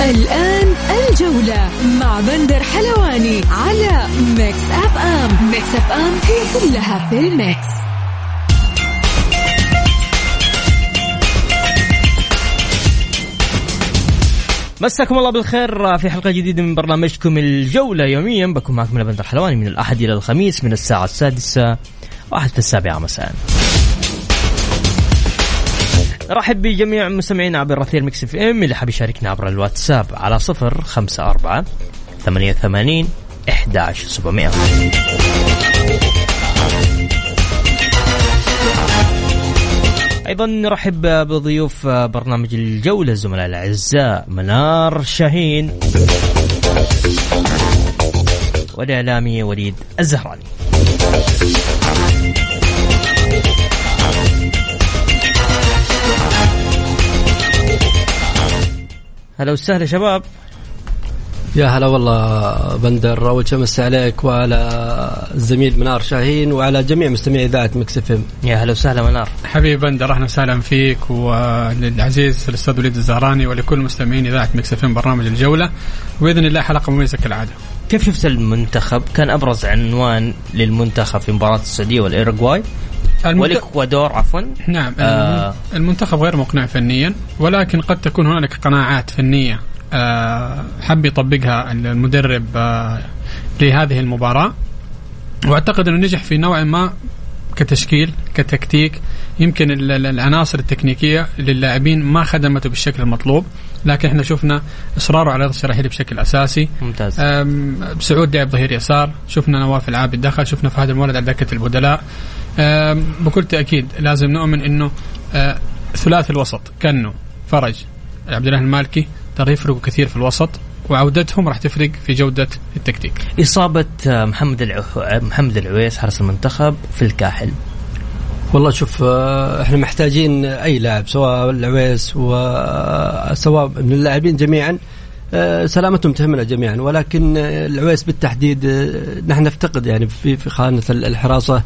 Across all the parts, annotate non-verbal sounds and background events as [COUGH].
الآن الجولة مع بندر حلواني على Mix FM Mix FM هي كلها في ال mix. مساكم الله بالخير في حلقة جديدة من برنامجكم الجولة. يوميا بكون معكم بندر حلواني من الأحد إلى الخميس من الساعة السادسة وحتى السابعة مساء. نرحب بجميع مستمعينا عبر أثير Mix FM. اللي حاب يشاركنا عبر الواتساب على صفر خمسة أربعة ثمانية وثمانين إحداش سبعمائة أيضا نرحب بضيوف برنامج الجولة الزملاء الأعزاء منار شاهين والاعلامي وليد الزهراني. هلا وسهلا شباب. يا هلا والله بندر اول شيء أمسي عليك وعلى الزميل منار شاهين وعلى جميع مستمعي إذاعة Mix FM. يا هلا وسهلا منار. حبيبي بندر أهلا وسهلا فيك وللعزيز الأستاذ وليد الزهراني ولكل مستمعين إذاعة Mix FM برنامج الجولة. وباذن الله حلقة مميزة كالعادة. كيف شفت المنتخب؟ كان أبرز عنوان للمنتخب في مباراة السعودية والايرغواي المنت... والاكوادور عفوا. نعم آه. المنتخب غير مقنع فنيا ولكن قد تكون هنالك قناعات فنية. آه، حب يطبقها المدرب آه، لهذه المباراة. وأعتقد أنه نجح في نوع ما كتشكيل كتكتيك. يمكن العناصر التكنيكية للاعبين ما خدمته بالشكل المطلوب. لكن إحنا شفنا اصراره على الشراحيلي بشكل أساسي. ممتاز. سعود لعب ظهير يسار. شفنا نواف العابد دخل. شفنا فهد المولد على دكة البدلاء. بكل تأكيد لازم نؤمن إنه آه، ثلاثي الوسط كانه فرج عبد الله المالكي ترى يفرقوا كثير في الوسط وعودتهم راح تفرق في جودة التكتيك. إصابة محمد العو... محمد العويس حارس المنتخب في الكاحل. والله شوف آه، إحنا محتاجين أي لاعب سواء العويس وسواء من اللاعبين جميعا آه، سلامتهم تهمنا جميعا ولكن العويس بالتحديد آه، نحن نفتقد يعني في في خانة الحراسة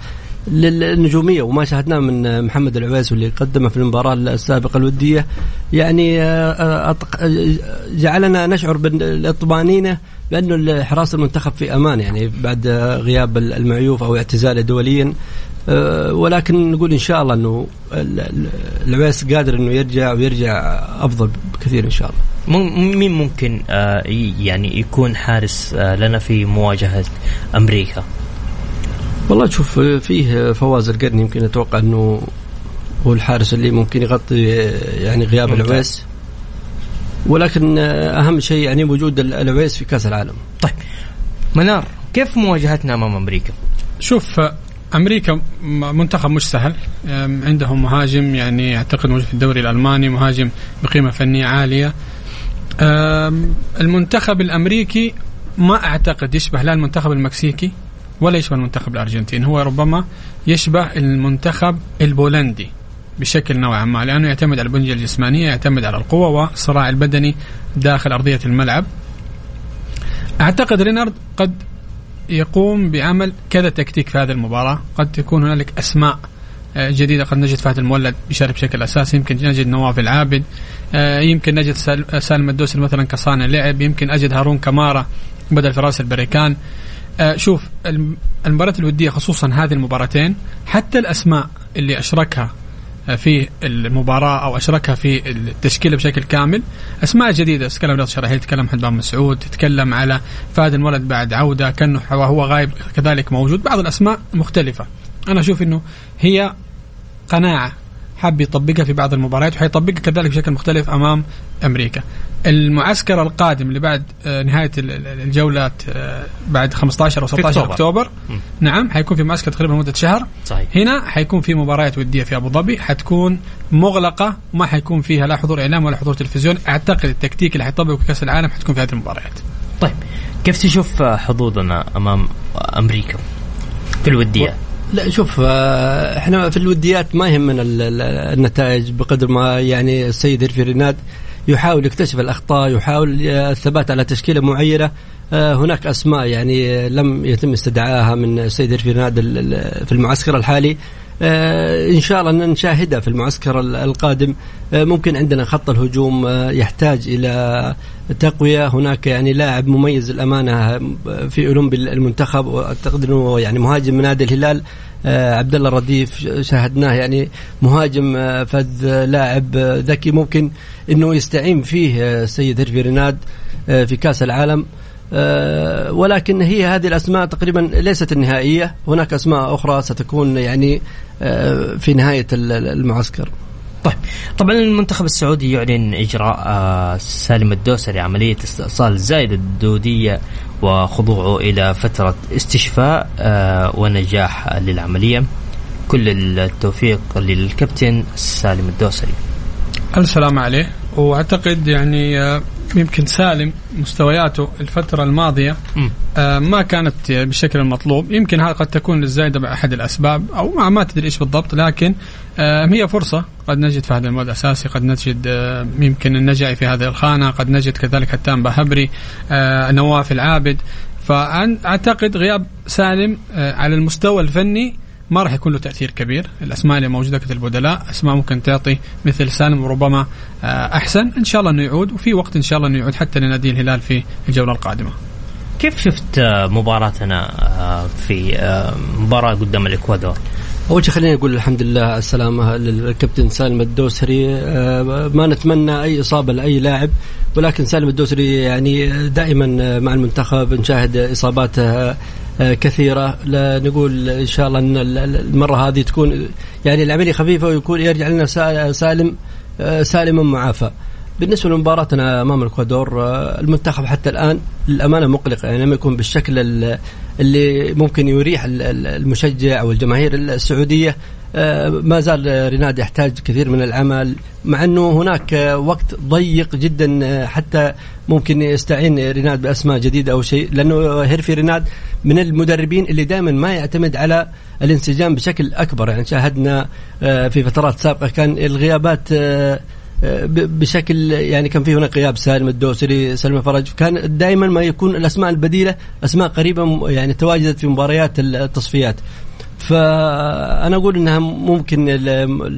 للنجومية وما شاهدناه من محمد العويس واللي قدمه في المباراة السابقة الودية يعني آه، جعلنا نشعر بالطمانينه بأنه حراسه المنتخب في أمان يعني بعد غياب المعيوف أو اعتزاله دوليا آه، ولكن نقول إن شاء الله إنه العويس قادر إنه يرجع ويرجع أفضل بكثير إن شاء الله. مين ممكن آه، يعني يكون حارس لنا في مواجهة أمريكا؟ والله شوف فيه فواز القرني يمكن أتوقع إنه هو الحارس اللي ممكن يغطي يعني غياب ممتاز. العويس ولكن أهم شيء يعني وجود العويس في كأس العالم. طيب منار كيف مواجهتنا أمام أمريكا؟ شوف أمريكا منتخب مش سهل عندهم مهاجم يعني أعتقد موجود في الدوري الألماني مهاجم بقيمة فنية عالية المنتخب الأمريكي ما أعتقد يشبه لا المنتخب المكسيكي ولا يشبه المنتخب الأرجنتيني. هو ربما يشبه المنتخب البولندي بشكل نوعا ما لأنه يعتمد على البنية الجسمانية يعتمد على القوة والصراع البدني داخل أرضية الملعب. أعتقد رينارد قد يقوم بعمل كذا تكتيك في هذه المباراة. قد تكون هنالك أسماء آه، جديدة. قد نجد فهد المولد يشارك بشكل أساسي. يمكن نجد نواف العابد آه، يمكن نجد سالم الدوسري مثلا كصانع لعب. يمكن أجد هارون كمارة بدل فراس البريكان. شوف المباراة الودية خصوصا هذه المباراتين حتى الأسماء اللي أشركها آه، في المباراة أو أشركها في التشكيلة بشكل كامل أسماء جديدة. تكلم رياض شراحيل تكلم حدبان مسعود تتكلم على فهد المولد بعد عودة كأنه هو غايب كذلك موجود. بعض الأسماء مختلفة. أنا أشوف أنه هي قناعة حاب يطبقها في بعض المباريات وحيطبقها كذلك بشكل مختلف أمام أمريكا. المعسكر القادم اللي بعد آه، نهاية ال- ال- الجولات آه، بعد 15 أو 16 أكتوبر. أكتوبر نعم حيكون في معسكر تقريبا مده شهر صحيح. هنا حيكون في مباريات ودية في أبو ظبي حتكون مغلقة ما حيكون فيها لا حضور إعلام ولا حضور تلفزيون أعتقد التكتيك اللي حيطبقه في كأس العالم حتكون في هذه المباريات طيب كيف تشوف حظوظنا أمام أمريكا في الودية؟ لا شوف آه، إحنا في الوديات ما يهمنا ال- ال- النتائج بقدر ما يعني السيد هيرفي ريناد يحاول يكتشف الأخطاء يحاول آه، الثبات على تشكيلة معينة. آه، هناك أسماء يعني لم يتم استدعائها من السيد هيرفي ريناد في المعسكر الحالي. إن شاء الله أن نشاهدها في المعسكر ال- القادم. آه، ممكن عندنا خط الهجوم آه، يحتاج إلى تقوية. هناك يعني لاعب مميز الأمانة في أولمبي المنتخب وأعتقد إنه يعني مهاجم نادي الهلال آه، عبد الله الرديف. شاهدناه يعني مهاجم آه، فذ آه، لاعب آه، ذكي. ممكن إنه يستعين فيه آه، السيد هيرفي ريناد آه، في كأس العالم. آه، ولكن هي هذه الأسماء تقريبا ليست النهائية. هناك أسماء أخرى ستكون يعني آه، في نهاية ال- المعسكر. طيب. طبعا المنتخب السعودي يعلن إجراء آه، سالم الدوسري عمليه استئصال الزائده الدودية وخضوعه إلى فترة استشفاء آه، ونجاح للعملية. كل التوفيق للكابتن سالم الدوسري. الف سلامة عليه وأعتقد يعني آه، يمكن سالم مستوياته الفترة الماضية. آه، ما كانت بالشكل المطلوب يمكن هذا قد تكون للزايدة بأحد الأسباب أو ما, ما تدري إيش بالضبط لكن آه، هي فرصة. قد نجد في هذا المود الأساسي قد نجد آه، يمكن النجعي في هذه الخانة قد نجد كذلك هتان بهبري آه، نواف العابد. فأعتقد غياب سالم آه، على المستوى الفني ما راح يكون له تأثير كبير، الأسماء اللي موجودة كالبدلاء أسماء ممكن تعطي مثل سالم وربما آه، أحسن، إن شاء الله إنه يعود وفي وقت إن شاء الله إنه يعود حتى لنادي الهلال في الجولة القادمة. كيف شفت آه، مباراتنا آه، في مباراة قدام الإكوادور؟ أول شيء خليني أقول الحمد لله على السلامه للكابتن سالم الدوسري ما نتمنى أي إصابة لأي لاعب ولكن سالم الدوسري يعني دائما مع المنتخب نشاهد إصاباته كثيرة. لا نقول إن شاء الله إن المرة هذه تكون يعني العملية خفيفة ويكون يرجع لنا سا- سالم آه، سالما معافى. بالنسبة لمباراتنا أمام الإكوادور آه، المنتخب حتى الآن للأمانة مقلق. يعني لم يكن بالشكل ال- اللي ممكن يريح ال- ال- المشجع أو الجماهير السعودية. آه، ما زال ريناد يحتاج كثير من العمل مع إنه هناك آه، وقت ضيق جدا آه، حتى ممكن يستعين ريناد بأسماء جديدة أو شيء لأنه هيرفي ريناد من المدربين اللي دائما ما يعتمد على الانسجام بشكل أكبر. يعني شاهدنا آه، في فترات سابقة كان الغيابات آه، بشكل يعني كان في هناك غياب سالم الدوسري سلمى فرج كان دائما ما يكون الأسماء البديلة أسماء قريبة يعني تواجدت في مباريات التصفيات. فأنا أقول إنها ممكن ال-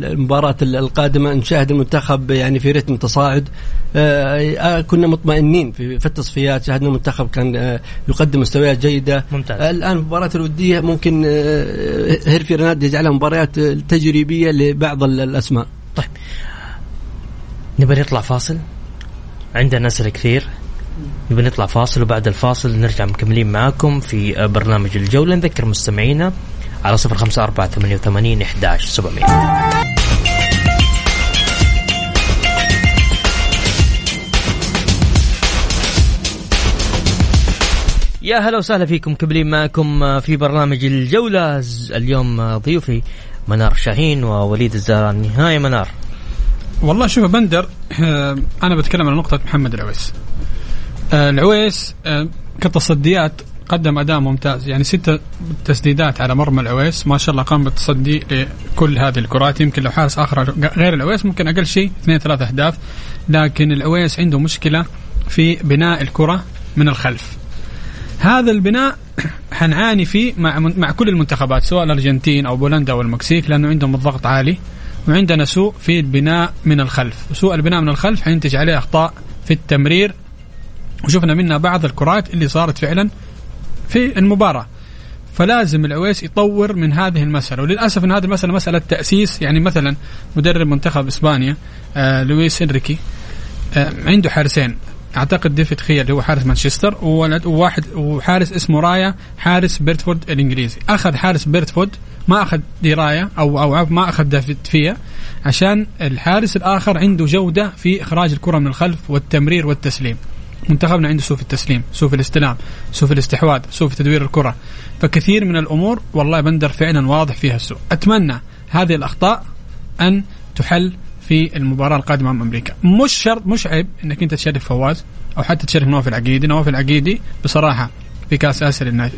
المباراة القادمة نشاهد المنتخب يعني في رتم تصاعد. آه، كنا مطمئنين في في التصفيات. شاهدنا المنتخب كان آه، يقدم مستويات جيدة. ممتاز. الآن المباراة الودية ممكن آه، هيرفي رناد يجعلها مباريات تجريبية لبعض ال- الأسماء. طيب. نبي نطلع فاصل؟ عندنا أسئلة كثير. نبي نطلع فاصل وبعد الفاصل نرجع مكملين معاكم في برنامج الجولة. نذكر مستمعينا على صفر خمسة أربعة ثمانية وثمانين إحداش سبعمية. يا هلا وسهلا فيكم مكملين معكم في برنامج الجولة. اليوم ضيوفي منار شاهين ووليد الزهران. نهاية منار. والله شوف بندر آه، أنا بتكلم عن نقطة محمد العويس. آه، العويس آه، كتصديات قدم أداء ممتاز. يعني ستة تسديدات على مرمى العويس. ما شاء الله قام بالتصدي لكل هذه الكرات. يمكن لو حارس آخر غير العويس ممكن أقل شيء اثنين ثلاث أهداف. لكن العويس عنده مشكلة في بناء الكرة من الخلف. هذا البناء [CLEARS THROAT] حنعاني فيه مع مع كل المنتخبات سواء الأرجنتين أو بولندا أو المكسيك لأنه عندهم الضغط عالي وعندنا سوء في البناء من الخلف. سوء البناء من الخلف حينتج عليه أخطاء في التمرير. وشفنا منها بعض الكرات اللي صارت فعلا في المباراة. فلازم العويس يطور من هذه المسألة. وللأسف أن هذه المسألة مسألة تأسيس. يعني مثلا مدرب منتخب إسبانيا آه لويس إنريكي آه عنده حارسين. أعتقد ديفيد خير اللي هو حارس مانشستر وواحد وحارس اسمه رايا حارس بيرتفورد الإنجليزي. أخذ حارس بيرتفورد ما أخذ درايه أو أو ما أخذ دافيد فيا عشان الحارس الآخر عنده جودة في إخراج الكرة من الخلف والتمرير والتسليم. منتخبنا عنده سوء في التسليم سوء في الاستلام سوء في الاستحواذ سوء في تدوير الكرة. فكثير من الأمور والله بندر فعلا واضح فيها السوء. أتمنى هذه الأخطاء أن تحل في المباراة القادمة أمام أمريكا. مش شرط مش عيب إنك أنت تشرف فواز أو حتى تشرف نواف العقيدي. نواف العقيدي بصراحة في كأس آسيا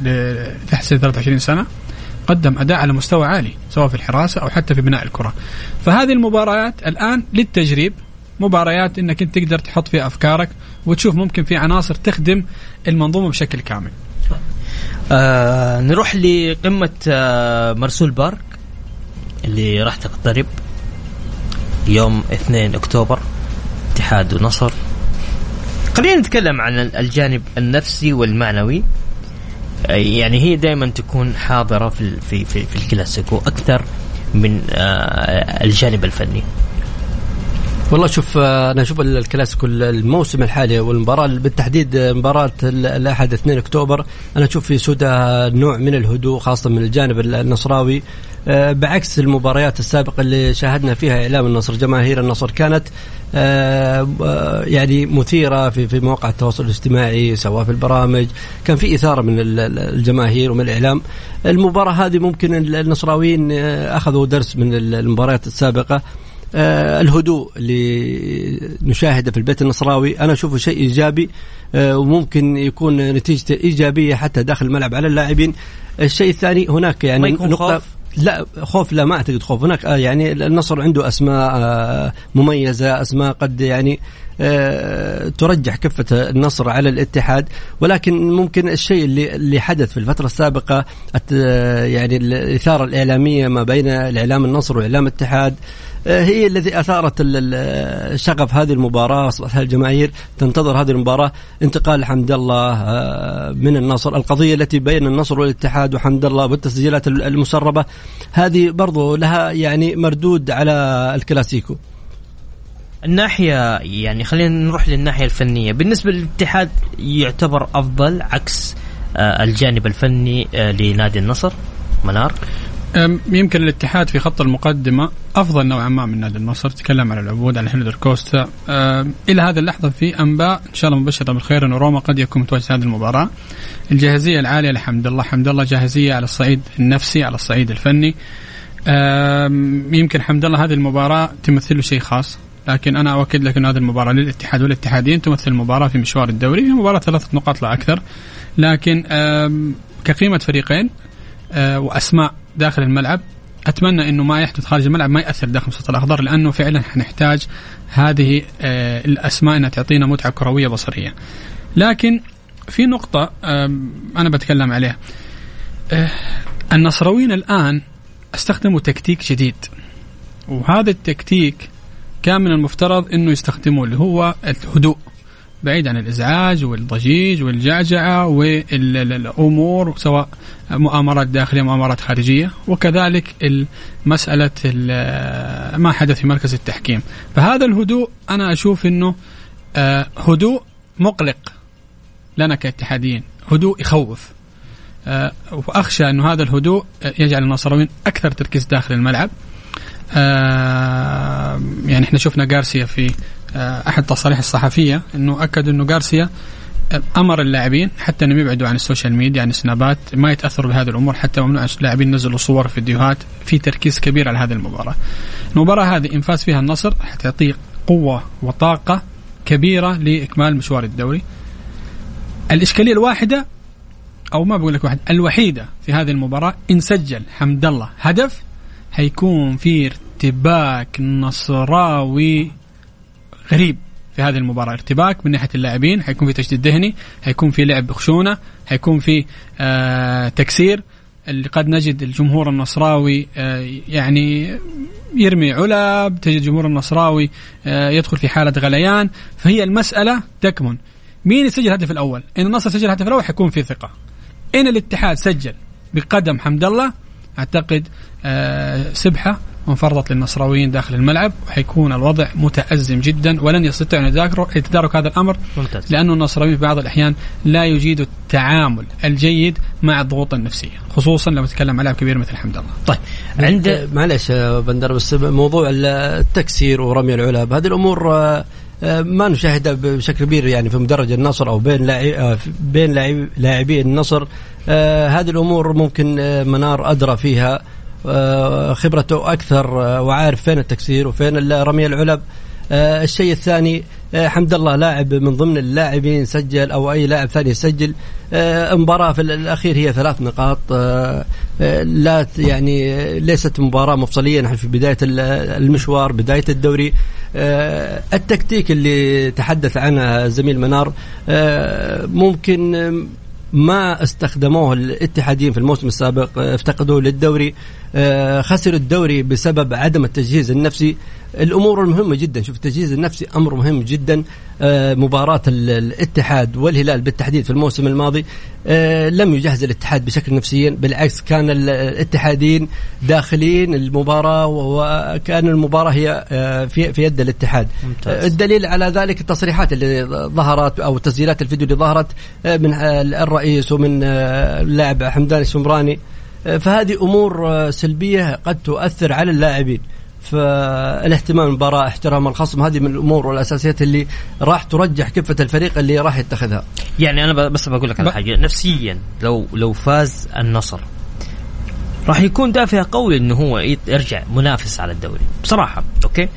تحت 23 سنة قدم أداء على مستوى عالي سواء في الحراسة أو حتى في بناء الكرة. فهذه المباريات الآن للتجريب مباريات إنك أنت تقدر تحط فيها أفكارك وتشوف ممكن في عناصر تخدم المنظومة بشكل كامل. آه نروح لقمة آه مرسول بارك اللي راح تقترب يوم 2 أكتوبر اتحاد ونصر. خلينا نتكلم عن الجانب النفسي والمعنوي. يعني هي دائما تكون حاضرة في في في, في الكلاسيكو أكثر من آه، الجانب الفني. والله شوف آه، أنا أشوف الكلاسيكو الموسم الحالي والمباراة بالتحديد مباراة الأحد 2 أكتوبر. أنا أشوف في سودها نوع من الهدوء خاصة من الجانب النصراوي. آه، بعكس المباريات السابقة اللي شاهدنا فيها إعلام النصر جماهير النصر كانت آه، يعني مثيرة في في مواقع التواصل الاجتماعي سواء في البرامج. كان في إثارة من الجماهير ومن الإعلام. المباراة هذه ممكن النصراويين أخذوا درس من المباريات السابقة. آه الهدوء اللي نشاهده في البيت النصراوي. أنا اشوفه شيء إيجابي آه وممكن يكون نتيجته إيجابية حتى داخل الملعب على اللاعبين. الشيء الثاني هناك يعني نقطه خوف. لا خوف لا ما أعتقد خوف. هناك آه يعني النصر عنده أسماء آه مميزة أسماء قد يعني آه ترجح كفة النصر على الاتحاد. ولكن ممكن الشيء اللي اللي حدث في الفترة السابقة يعني الإثارة الإعلامية ما بين الإعلام النصر وإعلام الاتحاد آه، هي الذي أثارت شغف هذه المباراة أصبحت الجماهير تنتظر هذه المباراة. انتقال حمد الله آه، من النصر. القضية التي بين النصر والاتحاد وحمد الله والتسجيلات المسربة. هذه برضو لها يعني مردود على الكلاسيكو. الناحية يعني خلينا نروح للناحية الفنية. بالنسبة للاتحاد يعتبر أفضل عكس آه، الجانب الفني لنادي النصر منار؟ يمكن الاتحاد في خط المقدمة أفضل نوعا ما من نادي النصر. تكلم عن العبود على هيلدر كوستا إلى هذه اللحظة في أنباء إن شاء الله مبشرة بالخير انه روما قد يكون متواجد هذه المباراة. الجاهزية العالية لحمد الله حمد الله جاهزية على الصعيد النفسي على الصعيد الفني. يمكن حمد الله هذه المباراة تمثل شيء خاص. لكن أنا أؤكد لك إن هذه المباراة للاتحاد والاتحادين تمثل المباراه في مشوار الدوري هي مباراة ثلاثة نقاط لا أكثر. لكن كقيمة فريقين آه، وأسماء داخل الملعب أتمنى إنه ما يحدث خارج الملعب ما يأثر داخل مسطح الأخضر لأنه فعلا حنحتاج هذه آه، الأسماء إنها تعطينا متعة كروية بصرية. لكن في نقطة أنا بتكلم عليها. آه، النصراويين الآن استخدموا تكتيك جديد وهذا التكتيك كان من المفترض إنه يستخدموه اللي هو الهدوء بعيد عن الإزعاج والضجيج والجعجعة والأمور سواء مؤامرات داخلية مؤامرات خارجية وكذلك مسألة ما حدث في مركز التحكيم. فهذا الهدوء أنا أشوف إنه آه، هدوء مقلق لنا كاتحاديين هدوء يخوف. آه، وأخشى إنه هذا الهدوء يجعل النصراويين أكثر تركيز داخل الملعب. آه، يعني إحنا شفنا جارسيا في أحد تصاريح الصحفية إنه اكد إنه جارسيا أمر اللاعبين حتى إنهم يبعدوا عن السوشيال ميديا عن السنابات ما يتأثروا بهذه الأمور حتى ممنوع اللاعبين ينزلوا صور فيديوهات في تركيز كبير على هذه المباراة. المباراة هذه إن فاز فيها النصر حتعطيه قوة وطاقة كبيرة لإكمال مشوار الدوري. الإشكالية الواحدة أو ما بقول لك واحد الوحيدة في هذه المباراة إن سجل حمد الله هدف حيكون في ارتباك نصراوي غريب في هذه المباراة. ارتباك من ناحية اللاعبين حيكون في تشديد ذهني حيكون في لعب بخشونة حيكون في آه تكسير. اللي قد نجد الجمهور النصراوي آه يعني يرمي علب تجد الجمهور النصراوي آه يدخل في حالة غليان. فهي المسألة تكمن. مين يسجل الهدف الأول؟ إن النصر سجل الهدف الأول حيكون في ثقة. إن الاتحاد سجل بقدم حمد الله أعتقد آه سبحة وانفرضت للنصراويين داخل الملعب وحيكون الوضع متأزم جدا ولن يتذاكروا يتدارك هذا الأمر ممتاز. لأن النصراويين في بعض الأحيان لا يجيدوا التعامل الجيد مع الضغوط النفسية خصوصا لما تتكلم عن لاعب كبير مثل حمد الله. طيب عند معلش يا بندر بس موضوع التكسير ورمي العلب هذه الأمور آه، آه، ما نشاهدها بشكل كبير يعني في مدرج النصر أو بين لاعب آه، بين لاعب لاعبي النصر هذه الأمور ممكن منار أدرى فيها. خبرته أكثر آه، وعارف فين التكسير وفين رمي العلب. آه، الشيء الثاني آه، حمد الله لاعب من ضمن اللاعبين سجل أو أي لاعب ثاني يسجل آه، مباراة في الأخير هي ثلاث نقاط. آه، آه، لا يعني آه، ليست مباراة مفصلية نحن في بداية ال- المشوار بداية الدوري. آه، التكتيك اللي تحدث عنه زميل منار آه، ممكن ما استخدموه الاتحادين في الموسم السابق آه، افتقدوه للدوري. آه، خسروا الدوري بسبب عدم التجهيز النفسي. الأمور المهمه جدا. شوف التجهيز النفسي أمر مهم جدا. آه، مباراة ال- الاتحاد والهلال بالتحديد في الموسم الماضي آه، لم يجهز الاتحاد بشكل نفسيا بالعكس كان ال- الاتحادين داخلين المباراة وكان المباراة هي آه، في في يد الاتحاد. ممتاز. آه، الدليل على ذلك التصريحات اللي ظهرت أو تسجيلات الفيديو اللي ظهرت آه، من آه، الرئيس ومن آه، اللاعب حمدان الشمراني. آه، فهذه أمور آه، سلبية قد تؤثر على اللاعبين. فالاهتمام بالمباراه احترام الخصم هذه من الأمور والأساسيات اللي راح ترجح كفة الفريق اللي راح يتخذها. يعني أنا بس بقول لك على حاجة. نفسيا لو لو فاز النصر راح يكون دافع قوي إنه هو يرجع منافس على الدوري. بصراحة أوكي؟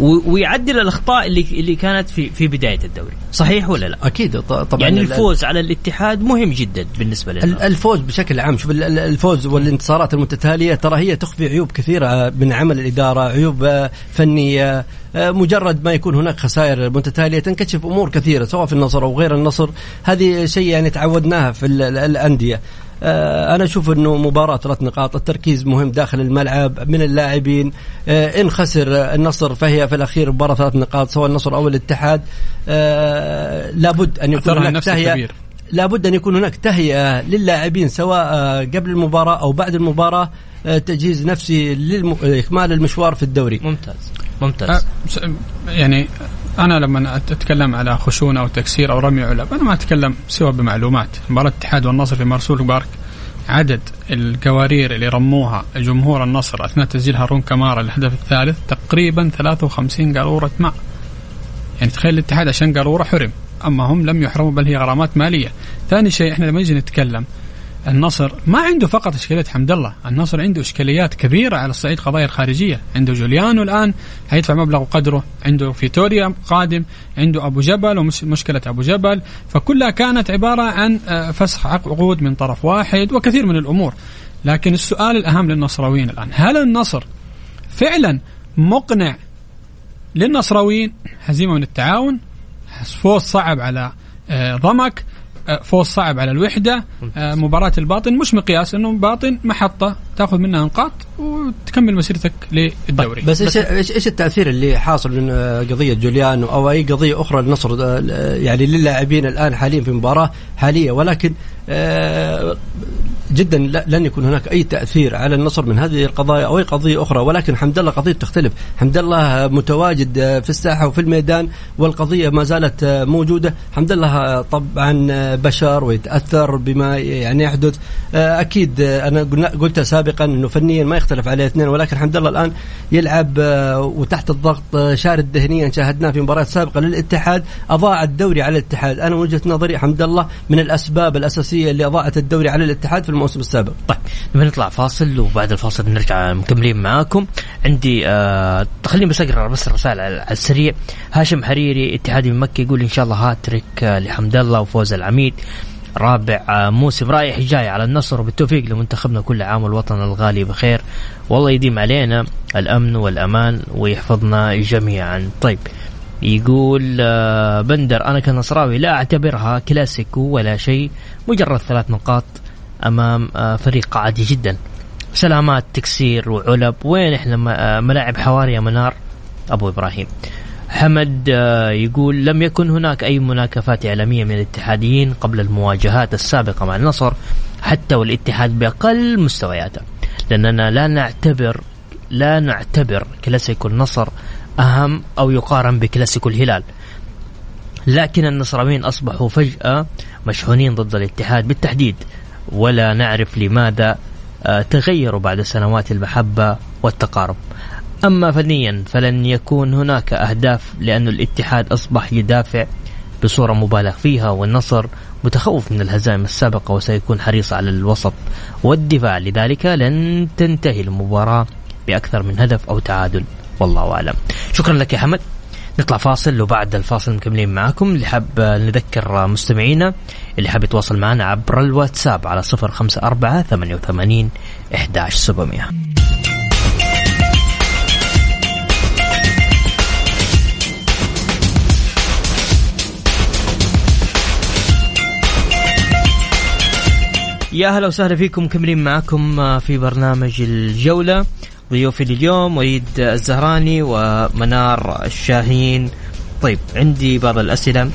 ويعدل الأخطاء اللي اللي كانت في في بداية الدوري. صحيح ولا لا؟ أكيد. طبعا يعني ال- الفوز على الاتحاد مهم جدا بالنسبة ال- لنا الفوز بشكل عام. شوف ال- ال- الفوز والانتصارات المتتالية ترى هي تخفي عيوب كثيرة من عمل الإدارة عيوب آه، فنية آه، مجرد ما يكون هناك خسائر متتالية تنكشف أمور كثيرة سواء في النصر أو غير النصر. هذه شيء يعني تعودناها في ال- ال- الأندية. أنا أشوف إنه مباراة ثلاث نقاط التركيز مهم داخل الملعب من اللاعبين. آه، إن خسر آه، النصر فهي في الأخير مباراة ثلاث نقاط سواء النصر أو الاتحاد. آه، لابد أن يكون هناك تهيئة. لابد أن يكون هناك تهيئة للاعبين سواء آه، قبل المباراة أو بعد المباراة. آه، تجهيز نفسي لاكمال المشوار في الدوري. ممتاز. ممتاز. س- يعني أنا لما أتكلم على خشونه أو تكسير أو رمي علب أنا ما أتكلم سوى بمعلومات. مباراة الاتحاد والنصر في مرسول بارك عدد القوارير اللي رموها جمهور النصر أثناء تسجيل هارون كمارا الهدف الثالث تقريبا 53 قارورة ماء. يعني تخيل الاتحاد عشان قارورة حرم أما هم لم يحرموا بل هي غرامات مالية. ثاني شيء إحنا لما نجي نتكلم النصر ما عنده فقط إشكالية حمد الله، النصر عنده إشكاليات كبيرة على الصعيد قضايا الخارجية، عنده جوليانو الآن حيدفع مبلغ وقدره، عنده فيتوريا قادم، عنده أبو جبل ومشكله أبو جبل، فكلها كانت عبارة عن آه، فسخ عقود من طرف واحد وكثير من الأمور. لكن السؤال الأهم للنصراويين الآن، هل النصر فعلا مقنع للنصراويين؟ هزيمة من التعاون؟ فوز صعب على آه، ضمك؟ فوز صعب على الوحدة. آه، مباراة الباطن مش مقياس إنه باطن محطة تأخذ منها نقاط. وتكمل مسيرتك للدوري. بس إيش إيش إيش التأثير اللي حاصل من آه، قضية جوليانو أو أي قضية أخرى للنصر آه، يعني للاعبين الآن حاليا في مباراة حالية؟ ولكن آه، جدا لن يكون هناك أي تأثير على النصر من هذه القضايا أو أي قضية أخرى. ولكن حمد الله قضية تختلف. حمد الله متواجد في الساحة وفي الميدان والقضية ما زالت موجودة. حمد الله طبعا بشر ويتأثر بما يعني يحدث. أكيد أنا قلت سابقا إنه فنيا ما يختلف عليه اثنين ولكن حمد الله الآن يلعب آه، وتحت الضغط آه، شارد ذهنيا شاهدناه في مباريات سابقة للاتحاد أضاع الدوري على الاتحاد. أنا وجهة نظري حمد الله من الأسباب الأساسية اللي أضاعت الدوري على الاتحاد في الموسم السابق. طيب نبي نطلع فاصل وبعد الفاصل نرجع مكملين معاكم. عندي آه خليني بس أقرأ بس الرسائل على على السريع. هاشم حريري اتحادي من مكه يقول إن شاء الله هاتريك آه لحمد الله وفوز العميد. رابع آه موسم رايح جاي على النصر. وبالتوفيق لمنتخبنا كل عام والوطن الغالي بخير. والله يديم علينا الأمن والأمان ويحفظنا جميعا. طيب يقول آه، بندر أنا كنصراوي لا أعتبرها كلاسيكو ولا شيء مجرد ثلاث نقاط أمام آه، فريق عادي جدا. سلامات تكسير وعلب. وين إحنا ملاعب حواري يا منار؟ أبو إبراهيم. حمد آه، يقول لم يكن هناك أي مناكفات إعلامية من الاتحاديين قبل المواجهات السابقة مع النصر حتى والاتحاد بأقل مستوياته. لأننا لا نعتبر لا نعتبر كلاسيكو النصر أهم أو يقارن بكلاسيكو الهلال. لكن النصراويين أصبحوا فجأة مشحونين ضد الاتحاد بالتحديد ولا نعرف لماذا آه، تغيروا بعد سنوات المحبة والتقارب. أما فنيا فلن يكون هناك أهداف لأن الاتحاد أصبح يدافع بصورة مبالغ فيها والنصر متخوف من الهزائم السابقة وسيكون حريص على الوسط والدفاع. لذلك لن تنتهي المباراة بأكثر من هدف أو تعادل والله أعلم. شكرا لك يا حمد. نطلع فاصل وبعد الفاصل مكملين معاكم. اللي حاب نذكر مستمعينا اللي حاب يتواصل معنا عبر الواتساب على 054 88 11700 يا هلا وسهلا فيكم مكملين معكم في برنامج الجولة ضيوفي لليوم وليد الزهراني ومنار الشاهين. طيب عندي بعض الأسئلة.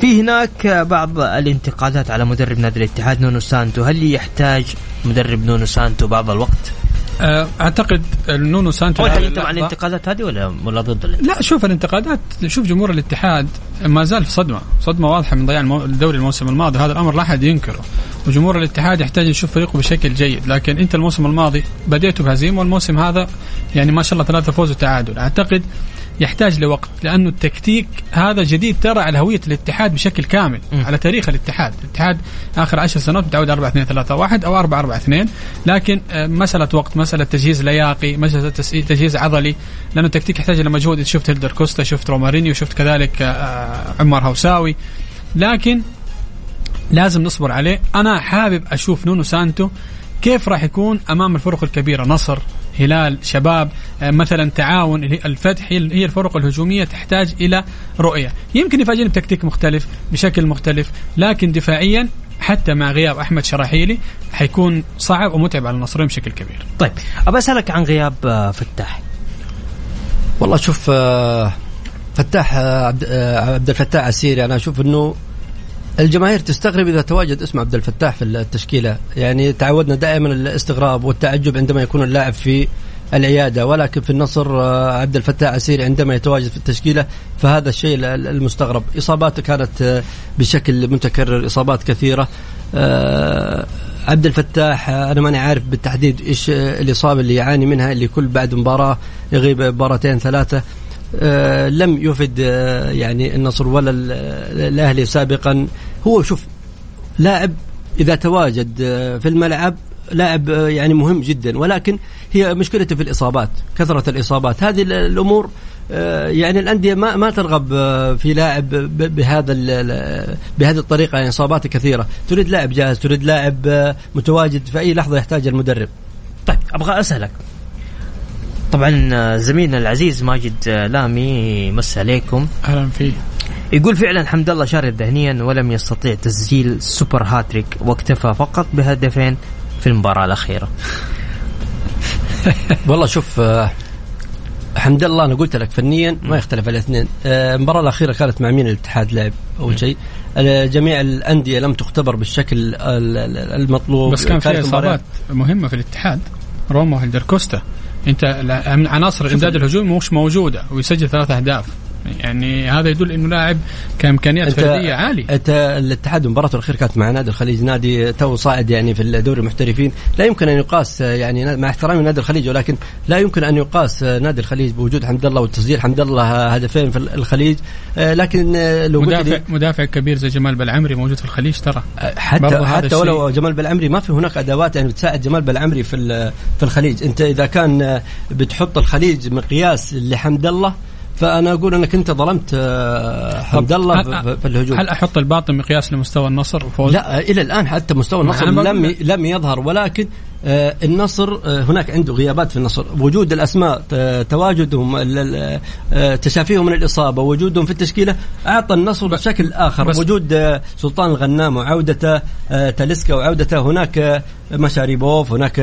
في هناك بعض الانتقادات على مدرب نادي الاتحاد نونو سانتو. هل يحتاج مدرب نونو سانتو بعض الوقت؟ آه، أعتقد نونو سانتو حاجة انت مع الانتقادات هذه ولا ولا ضد الانتقادات؟ لا شوف الانتقادات شوف جمهور الاتحاد ما زال في صدمة، صدمة واضحة من ضياع الدوري الموسم الماضي، هذا الأمر لا أحد ينكره، وجمهور الاتحاد يحتاج يشوف فريقه بشكل جيد، لكن أنت الموسم الماضي بديته بهزيمة والموسم هذا يعني ما شاء الله ثلاثة فوز وتعادل، أعتقد يحتاج لوقت لأنه التكتيك هذا جديد ترى على هوية الاتحاد بشكل كامل م. على تاريخ الاتحاد، الاتحاد آخر عشر سنوات متعود 4 2 3 1 أو 4 4 2 لكن آه، مسألة وقت مسألة تجهيز لياقي مسألة تجهيز عضلي لأنه التكتيك يحتاج إلى مجهود. شفت هيلدر كوستا شفت رومارينيو شفت كذلك آه، عمر هوساوي. لكن لازم نصبر عليه. أنا حابب أشوف نونو سانتو كيف راح يكون أمام الفرق الكبيرة نصر هلال شباب آه، مثلا تعاون الفتح هي الفرق الهجومية تحتاج إلى رؤية يمكن يفاجئني بتكتيك مختلف بشكل مختلف لكن دفاعيا حتى مع غياب أحمد شراحيلي حيكون صعب ومتعب على النصرين بشكل كبير. طيب أبى أسألك عن غياب آه، فتاح. والله شوف آه، فتاح عبد الفتاح عسيري أنا أشوف إنه الجماهير تستغرب إذا تواجد اسم عبد الفتاح في التشكيلة، يعني تعودنا دائما الاستغراب والتعجب عندما يكون اللاعب في العيادة ولكن في النصر آه، عبد الفتاح عسيري عندما يتواجد في التشكيلة فهذا الشيء المستغرب، إصاباته كانت آه، بشكل متكرر إصابات كثيرة. آه، عبد الفتاح أنا ماني عارف بالتحديد إيش الإصابة اللي يعاني منها اللي كل بعد مباراة يغيب مباراتين ثلاثة. لم يفد يعني النصر ولا الأهلي سابقا. هو شوف لاعب إذا تواجد آه، في الملعب لاعب يعني مهم جدا. ولكن هي مشكلته في الإصابات كثرة الإصابات. هذه الأمور يعني الأندية ما ما ترغب في لاعب بهذا بهذه الطريقة. يعني إصاباته كثيرة. تريد لاعب جاهز تريد لاعب متواجد في أي لحظة يحتاج المدرب. طيب أبغى أسألك. طبعا آه، زميلنا العزيز ماجد آه، لامي مس عليكم. أهلا فيه. يقول فعلا حمد الله شارد ذهنيا ولم يستطيع تسجيل سوبر هاتريك واكتفى فقط بهدفين في المباراة الأخيرة. [LAUGHS] والله شوف آه، حمد الله أنا قلت لك فنيا ما يختلف الاثنين المباراة الأخيرة كانت مع مين الاتحاد لعب أول شيء؟ جميع الأندية لم تختبر بالشكل المطلوب بس كان في إصابات مهمة في الاتحاد روما وهلدر كوستا. أنت عناصر الامداد الهجومي مش موجودة ويسجل ثلاث أهداف. يعني هذا يدل إنه لاعب كإمكانيات فردية عالية. أنت الاتحاد مباراته الاخيره كانت مع نادي الخليج نادي تو صاعد يعني في الدوري المحترفين لا يمكن أن يقاس يعني مع احترامي نادي الخليج ولكن لا يمكن أن يقاس نادي الخليج بوجود حمد الله وتسجيل حمد الله هدفين في الخليج. لكن لو مدافع مدافع كبير زي جمال بالعمري موجود في الخليج ترى. حتى حتى ولو جمال بالعمري ما في هناك أدوات يعني بتساعد جمال بالعمري في في الخليج. أنت إذا كان بتحط الخليج مقياس لحمد الله فأنا أقول أنك أنت ظلمت آه، حمد الله في الهجوم. هل أحط الباطن مقياس لمستوى النصر وفوز؟ لا إلى الآن حتى مستوى النصر لم لم يظهر ولكن آه، النصر آه، هناك عنده غيابات في النصر. وجود الأسماء تواجدهم تشافيهم من الإصابة وجودهم في التشكيلة أعطى النصر بشكل آخر. وجود سلطان الغنام وعودته تاليسكا وعودته هناك مشاريبوف هناك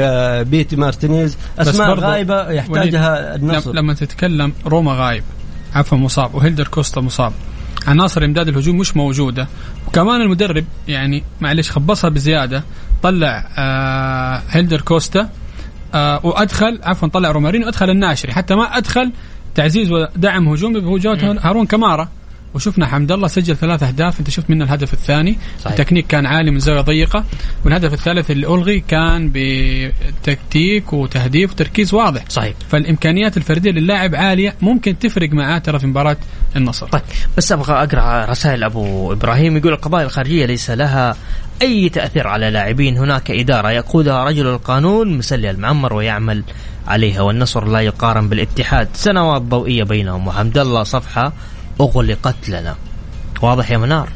بيتي مارتينيز. أسماء غايبة يحتاجها النصر. لما تتكلم روما غايب. عفوا مصاب. وهيلدر كوستا مصاب. عناصر إمداد الهجوم مش موجودة. وكمان المدرب يعني معلش خبصها بزيادة. طلع آه هيلدر كوستا آه وأدخل عفوا طلع رومارينو وادخل الناشري حتى ما أدخل تعزيز ودعم هجومي بوجود هارون كمارا. وشفنا حمد الله سجل ثلاث أهداف أنت شفت منه الهدف الثاني. صحيح. التكنيك كان عالي من زاوية ضيقة والهدف الثالث اللي ألغي كان بتكتيك وتهديف وتركيز واضح. صحيح. فالإمكانيات الفردية للاعب عالية ممكن تفرق معاه ترى في مباراة النصر. طيب بس أبغى أقرأ رسائل أبو إبراهيم يقول القضايا الخارجية ليس لها أي تأثير على لاعبين هناك إدارة يقودها رجل القانون مسلي المعمر ويعمل عليها والنصر لا يقارن بالاتحاد. سنوات ضوئية بينهم وحمد الله صفحة أغلقت لنا. واضح يا منار؟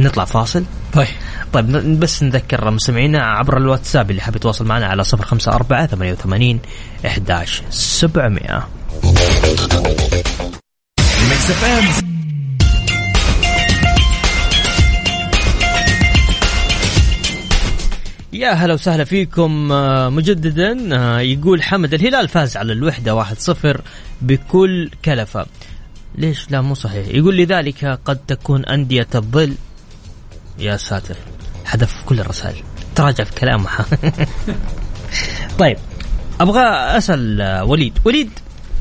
نطلع فاصل؟ طيب. طيب بس نذكر مستمعينا عبر الواتساب اللي حاب يتواصل معنا على صفر خمسة أربعة ثمانية وثمانين إحداش سبعمائة يا هلا وسهلا فيكم آه، مجددا آه، يقول حمد الهلال فاز على الوحدة 1-0 بكل كلفة. ليش لا مو صحيح؟ يقول لذلك قد تكون أندية الظل. يا ساتر حذف كل الرسائل. تراجع في كلامه [LAUGHS] طيب أبغى أسأل وليد. وليد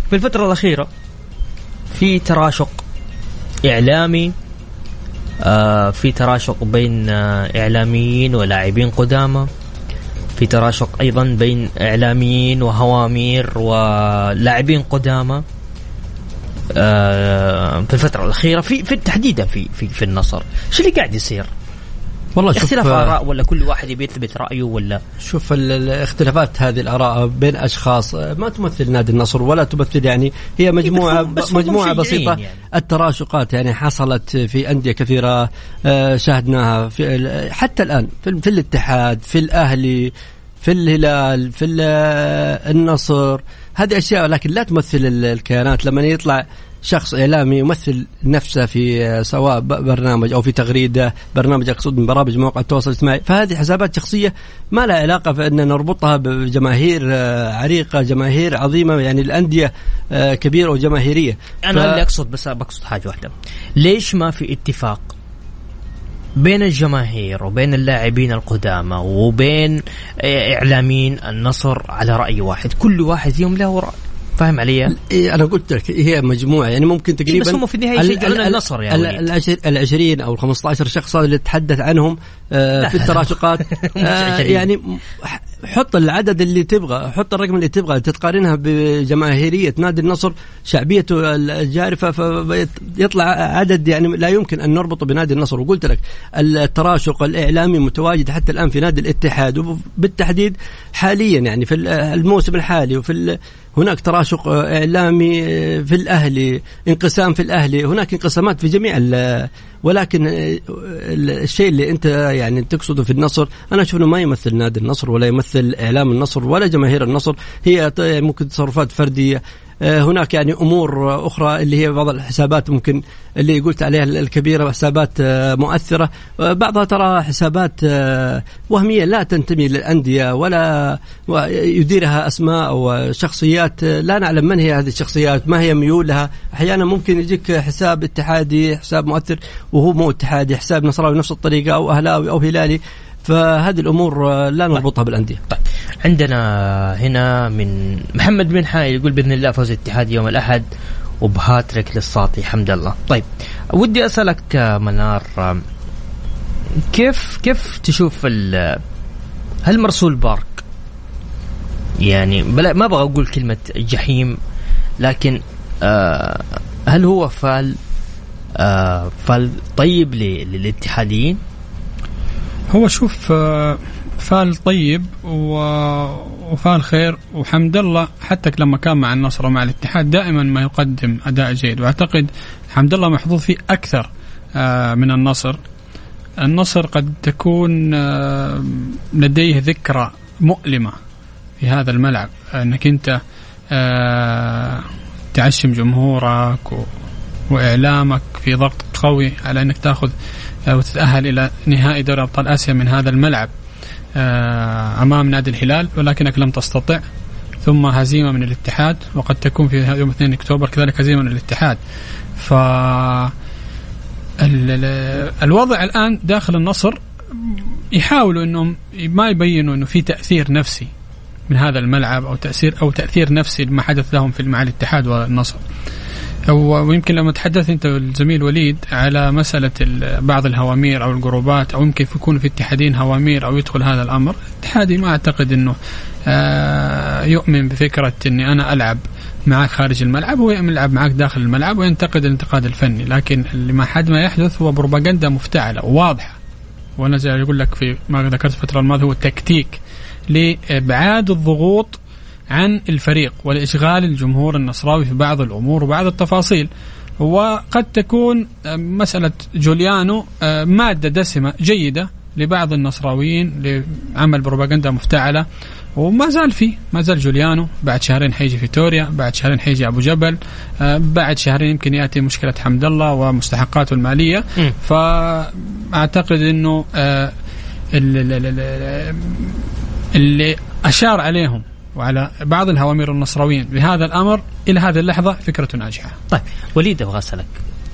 في الفترة الأخيرة في تراشق إعلامي آه في تراشق بين آه إعلاميين ولاعبين قدامى في تراشق أيضا بين إعلاميين وهوامير ولاعبين قدامى. في الفترة الأخيرة في في تحديدا في في في النصر. شو اللي قاعد يصير؟ والله شوف اختلاف آراء ولا كل واحد يبي يثبت رأيه ولا؟ شوف ال- الاختلافات هذه الآراء بين أشخاص ما تمثل نادي النصر ولا تمثل يعني هي مجموعه بس هم- بس مجموعة بسيطة. يعني. التراشقات يعني حصلت في أندية كثيرة آه، شاهدناها في حتى الآن في, في الاتحاد في الأهلي في الهلال في ال- النصر. هذه أشياء لكن لا تمثل ال- الكيانات. لما يطلع شخص إعلامي يمثل نفسه في آه، سواء برنامج أو في تغريدة برنامج أقصد من برامج مواقع التواصل الاجتماعي. فهذه حسابات شخصية ما لها علاقة في أن نربطها بجماهير آه، عريقة جماهير عظيمة يعني الأندية آه، كبيرة وجماهيرية. أنا ف- اللي أقصد بس بقصد حاجة واحدة. ليش ما في اتفاق بين الجماهير وبين اللاعبين القدامى وبين إعلاميين النصر على رأي واحد. كل واحد فيهم له رأي. فاهم علي؟ إيه أنا قلت لك هي مجموعة يعني ممكن تقريبا بس هم في النهاية ال- يشجعون ال- النصر يا ال-. العشر- العشرين أو ال 15 شخص هذا اللي تحدث عنهم آه في التراشقات [LAUGHS] آه. يعني حط العدد اللي تبغى حط الرقم اللي تبغى تتقارنها بجماهيرية نادي النصر شعبيته الجارفة فيطلع عدد يعني لا يمكن أن نربطه بنادي النصر وقلت لك التراشق الإعلامي متواجد حتى الآن في نادي الاتحاد وبالتحديد حاليا يعني في الموسم الحالي وفي ال- هناك تراشق إعلامي في الأهلي انقسام في الأهلي هناك انقسامات في جميع ال- ولكن الشيء اللي أنت يعني تقصده في النصر أنا أشوف إنه ما يمثل نادي النصر ولا يمثل إعلام النصر ولا جماهير النصر هي ممكن تصرفات فردية. آه، هناك يعني أمور أخرى اللي هي بعض الحسابات ممكن اللي قلت عليها الكبيرة حسابات آه، مؤثرة. آه، بعضها ترى حسابات آه، وهمية لا تنتمي للأندية ولا يديرها أسماء أو شخصيات. آه، لا نعلم من هي هذه الشخصيات ما هي ميولها. أحيانا ممكن يجيك حساب اتحادي حساب مؤثر وهو مو اتحادي حساب نصراوي بنفس الطريقة أو أهلاوي أو هلالي. فهذه الأمور آه، لا نربطها بالأندية. طيب. عندنا هنا من محمد بن حايل يقول بإذن الله فوز الاتحاد يوم الأحد وبهاتريك للساطي حمد الله. طيب ودي أسألك آه، منار آه، كيف كيف تشوف ال- هل مرسول بارك؟ يعني بلا ما أبغى أقول كلمة جحيم لكن آه هل هو فال آه فال طيب للاتحاديين؟ هو شوف آه، فال طيب وفال خير وحمد الله حتى لما كان مع النصر ومع الاتحاد دائما ما يقدم أداء جيد. وأعتقد حمد الله محظوظ فيه أكثر آه، من النصر. النصر قد تكون آه، لديه ذكرى مؤلمة في هذا الملعب. أنك أنت تعشم جمهورك وإعلامك في ضغط قوي على أنك تأخذ آه، وتتأهل إلى نهائي دوري أبطال آسيا من هذا الملعب. آه، أمام نادي الهلال ولكنك لم تستطع. ثم هزيمة من الاتحاد وقد تكون في يوم 2 أكتوبر كذلك هزيمة من الاتحاد. ف ال- ال- الوضع الآن داخل النصر يحاولوا إنهم ما يبينوا إنه في تأثير نفسي من هذا الملعب أو تاثير أو تأثير نفسي لما حدث لهم في مع الاتحاد والنصر. ويمكن لما تحدث أنت الزميل وليد على مسألة بعض الهوامير أو الجروبات أو يمكن يكون في اتحادين هوامير أو يدخل هذا الأمر، اتحادي ما أعتقد إنه آه، يؤمن بفكرة إني أنا ألعب معك خارج الملعب هو يلعب معك داخل الملعب وينتقد الانتقاد الفني لكن اللي ما حد ما يحدث هو بروباغندا مفتعلة وواضحة. وأنا زي أقول لك في ما ذكرت الفترة الماضية هو تكتيك لإبعاد الضغوط عن الفريق ولاشغال الجمهور النصراوي في بعض الأمور وبعض التفاصيل. وقد تكون مسألة جوليانو آه، مادة دسمة جيدة لبعض النصراويين لعمل بروباغندا مفتعلة. وما زال في ما زال جوليانو بعد شهرين حيجي فيتوريا بعد شهرين حيجي أبو جبل آه بعد شهرين يمكن يأتي مشكلة حمد الله ومستحقاته المالية. م. فأعتقد إنه آه اللي, اللي أشار عليهم وعلى بعض الهوامير النصراويين بهذا الأمر إلى هذه اللحظة فكرة ناجحة. طيب وليد أبغى أسألك.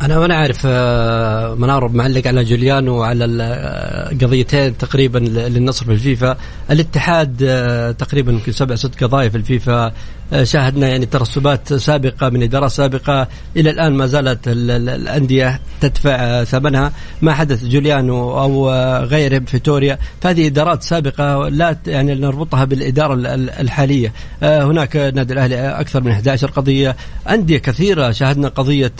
أنا وأنا عارف آه، منار معلق على جوليانو وعلى القضيتين آه، تقريبا للنصر في الفيفا. الاتحاد آه، تقريبا يمكن سبع ست قضايا في الفيفا. شاهدنا يعني ترسبات سابقة من إدارات سابقة. إلى الآن ما زالت الأندية تدفع ثمنها. ما حدث جوليانو أو غيره فيتوريا فهذه إدارات سابقة لا يعني نربطها بالإدارة الحالية. هناك نادي الأهلي أكثر من 11 قضية. أندية كثيرة شاهدنا قضية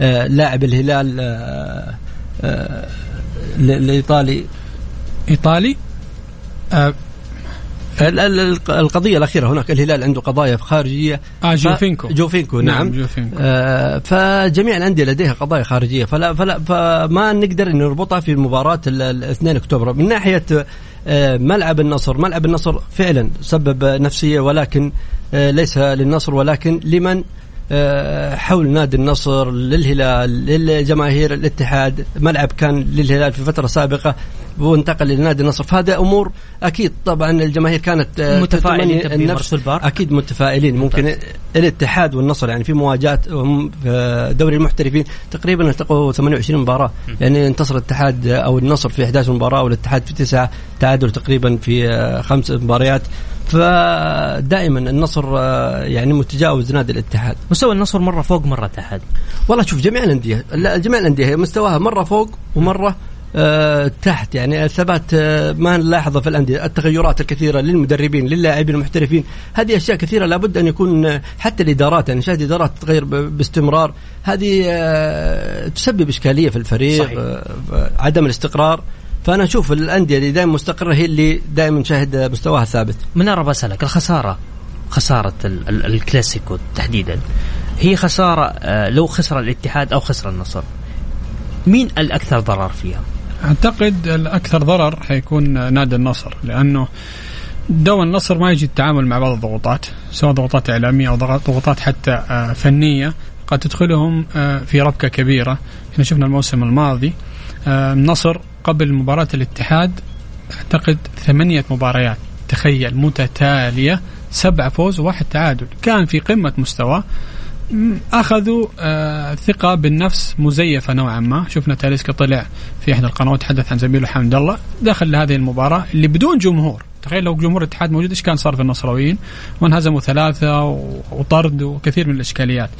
آه، لاعب الهلال آه، آه، الايطالي إيطالي؟ القضية الأخيرة هناك الهلال عنده قضايا خارجية. آه جوفينكو. جوفينكو نعم, نعم. جوفينكو. آه فجميع الأندية لديها قضايا خارجية. فلا, فلا فما نقدر نربطها في مباراة ال 2 أكتوبر. من ناحية آه ملعب النصر ملعب النصر فعلا سبب نفسية ولكن آه ليس للنصر ولكن لمن آه، حول نادي النصر للهلال للجماهير الاتحاد. ملعب كان للهلال في فترة سابقة وانتقل لنادي النصر. فهذا أمور أكيد طبعا الجماهير كانت آه، متفائلين النفس. أكيد متفائلين. ممكن الاتحاد والنصر يعني في مواجهات في دوري المحترفين تقريبا التقوا 28 مباراة. يعني انتصر الاتحاد أو النصر في 11 مباراه والاتحاد في تسعة تعادل تقريبا في آه، خمس مباريات. فدائما النصر آه، يعني متجاوز نادي الاتحاد. مستوى النصر مرة فوق مرة تحت. والله شوف جميع الأندية جميع الأندية مستواها مرة فوق ومرة آه تحت يعني الثبات آه ما نلاحظه في الأندية التغيرات الكثيرة للمدربين للاعبين المحترفين هذه أشياء كثيرة لابد أن يكون آه، حتى الإدارات يعني شاهد إدارات تتغير باستمرار هذه آه تسبب إشكالية في الفريق صحيح. آه عدم الاستقرار فأنا أشوف الأندية اللي دائما مستقرة هي اللي دائما نشاهد مستواها ثابت منار بسألك الخسارة خسارة الكلاسيكو تحديدا هي خسارة آه، لو خسر الاتحاد أو خسر النصر مين الأكثر ضرر فيها؟ أعتقد الأكثر ضرر حيكون نادي النصر لأنه دو النصر ما يجي التعامل مع بعض الضغوطات سواء ضغوطات إعلامية أو ضغوطات حتى آه، فنية قد تدخلهم آه، في ربكة كبيرة. إحنا شفنا الموسم الماضي النصر قبل مباراة الاتحاد أعتقد ثمانية مباريات تخيل متتالية سبعة فوز وواحد تعادل. كان في قمة مستوى أخذوا آه ثقة بالنفس مزيفة نوعا ما. شفنا تاليسكا طلع في إحدى القنوات تحدث عن زميله حمد الله دخل لهذه المباراة اللي بدون جمهور. تخيل لو جمهور الاتحاد موجود إيش كان صار في النصراويين وانهزموا ثلاثة وطرد وكثير من الإشكاليات.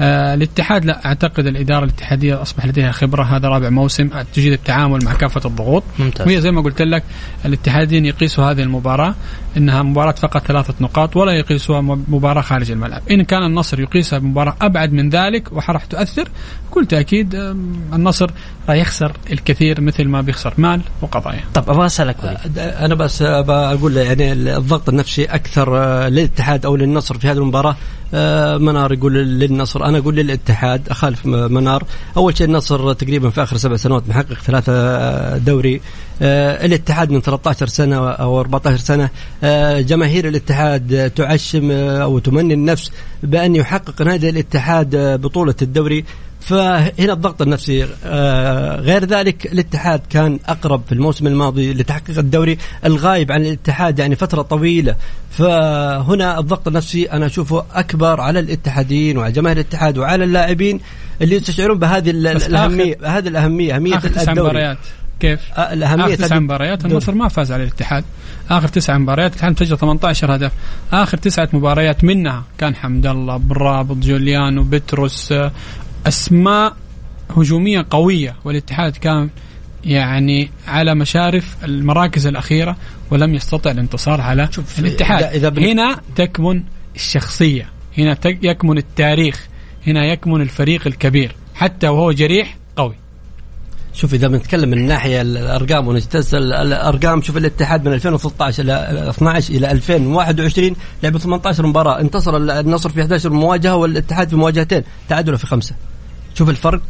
آه الاتحاد لا أعتقد الإدارة الاتحادية اصبح لديها خبرة هذا رابع موسم تجيد التعامل مع كافة الضغوط. ممتاز. وهي زي ما قلت لك الاتحاديين يقيسوا هذه المباراة إنها مباراة فقط ثلاثة نقاط ولا يقيسوها مباراة خارج الملعب. إن كان النصر يقيسها بمباراه أبعد من ذلك وراح تؤثر بكل تأكيد النصر راح يخسر الكثير مثل ما بيخسر مال وقضايا. طب أبغى أسألك أنا بس أقول يعني الضغط النفسي أكثر آه، للاتحاد أو للنصر في هذه المباراة. آه، منار يقول للنصر أنا أقول للاتحاد أخالف منار. أول شيء النصر تقريبا في آخر سبع سنوات محقق ثلاثة دوري الاتحاد من 13 سنة أو 14 سنة جماهير الاتحاد تعشم أو تمني النفس بأن يحقق نادي الاتحاد بطولة الدوري. فهنا الضغط النفسي آه غير ذلك الاتحاد كان أقرب في الموسم الماضي لتحقيق الدوري. الغايب عن الاتحاد يعني فترة طويلة. فهنا الضغط النفسي أنا أشوفه أكبر على الاتحاديين وعلى جماهير الاتحاد وعلى اللاعبين اللي يستشعرون بهذه الاهميه هذه الأهمية أهمية الدوري. كيف؟ آه، الأهمية آخر تسع مباريات. النصر ما فاز على الاتحاد. آخر تسع مباريات الاتحاد سجل 18 هدف. آخر تسعة مباريات منها كان حمد الله بالرابط جوليانو بتروس آه، أسماء هجومية قوية. والاتحاد كان يعني على مشارف المراكز الأخيرة ولم يستطع الانتصار على شوف، الاتحاد. إذا- إذا بن- هنا تكمن الشخصية. هنا يكمن التاريخ. هنا يكمن الفريق الكبير. حتى وهو جريح قوي. شوف إذا بنتكلم من الناحيه الأرقام ونجتز الأرقام شوف الاتحاد من 2013 إلى 12 إلى 2021 لعب 18 مباراة. انتصر النصر في 11 مواجهة والاتحاد في مواجهتين. تعادلوا في خمسة. شوف الفرق.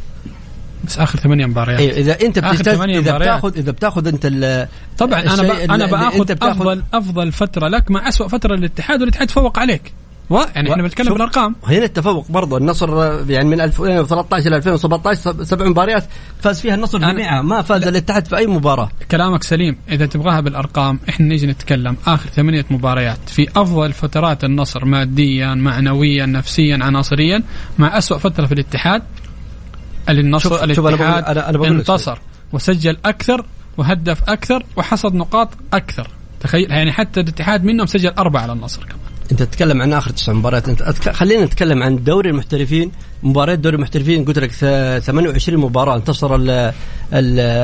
بس آخر ثمانية مباريات. أيوه إذا أنت ثمانية إذا. بتاخذ إذا بتاخذ أنت ال- طبعا أنا. أنا بآخذ افضل أفضل فترة لك مع أسوأ فترة للاتحاد والاتحاد تفوق عليك. و... يعني إحنا بنتكلم بالأرقام. هنا التفوق برضه النصر يعني من 2013 إلى 2017 سبع مباريات فاز فيها النصر أنا- جميعها ما فاز الاتحاد في أي مباراة. كلامك سليم. إذا تبغاها بالأرقام إحنا نيجي نتكلم. آخر ثمانية مباريات. في أفضل فترات النصر ماديا معنويا نفسيا عناصريا مع أسوأ فترة في الاتحاد اللي النصر شوف- شوف أنا بقول- الاتحاد أنا- أنا بقول انتصر وسجل أكثر وهدف أكثر وحصد نقاط أكثر. تخيل يعني حتى الاتحاد منهم سجل أربعة على النصر كمان. انت تتكلم عن آخر تسع مباريات انت أتك... خلينا نتكلم عن دوري المحترفين. مباريات دوري المحترفين قلت لك ث- 28 مباراة انتصر ال... ال...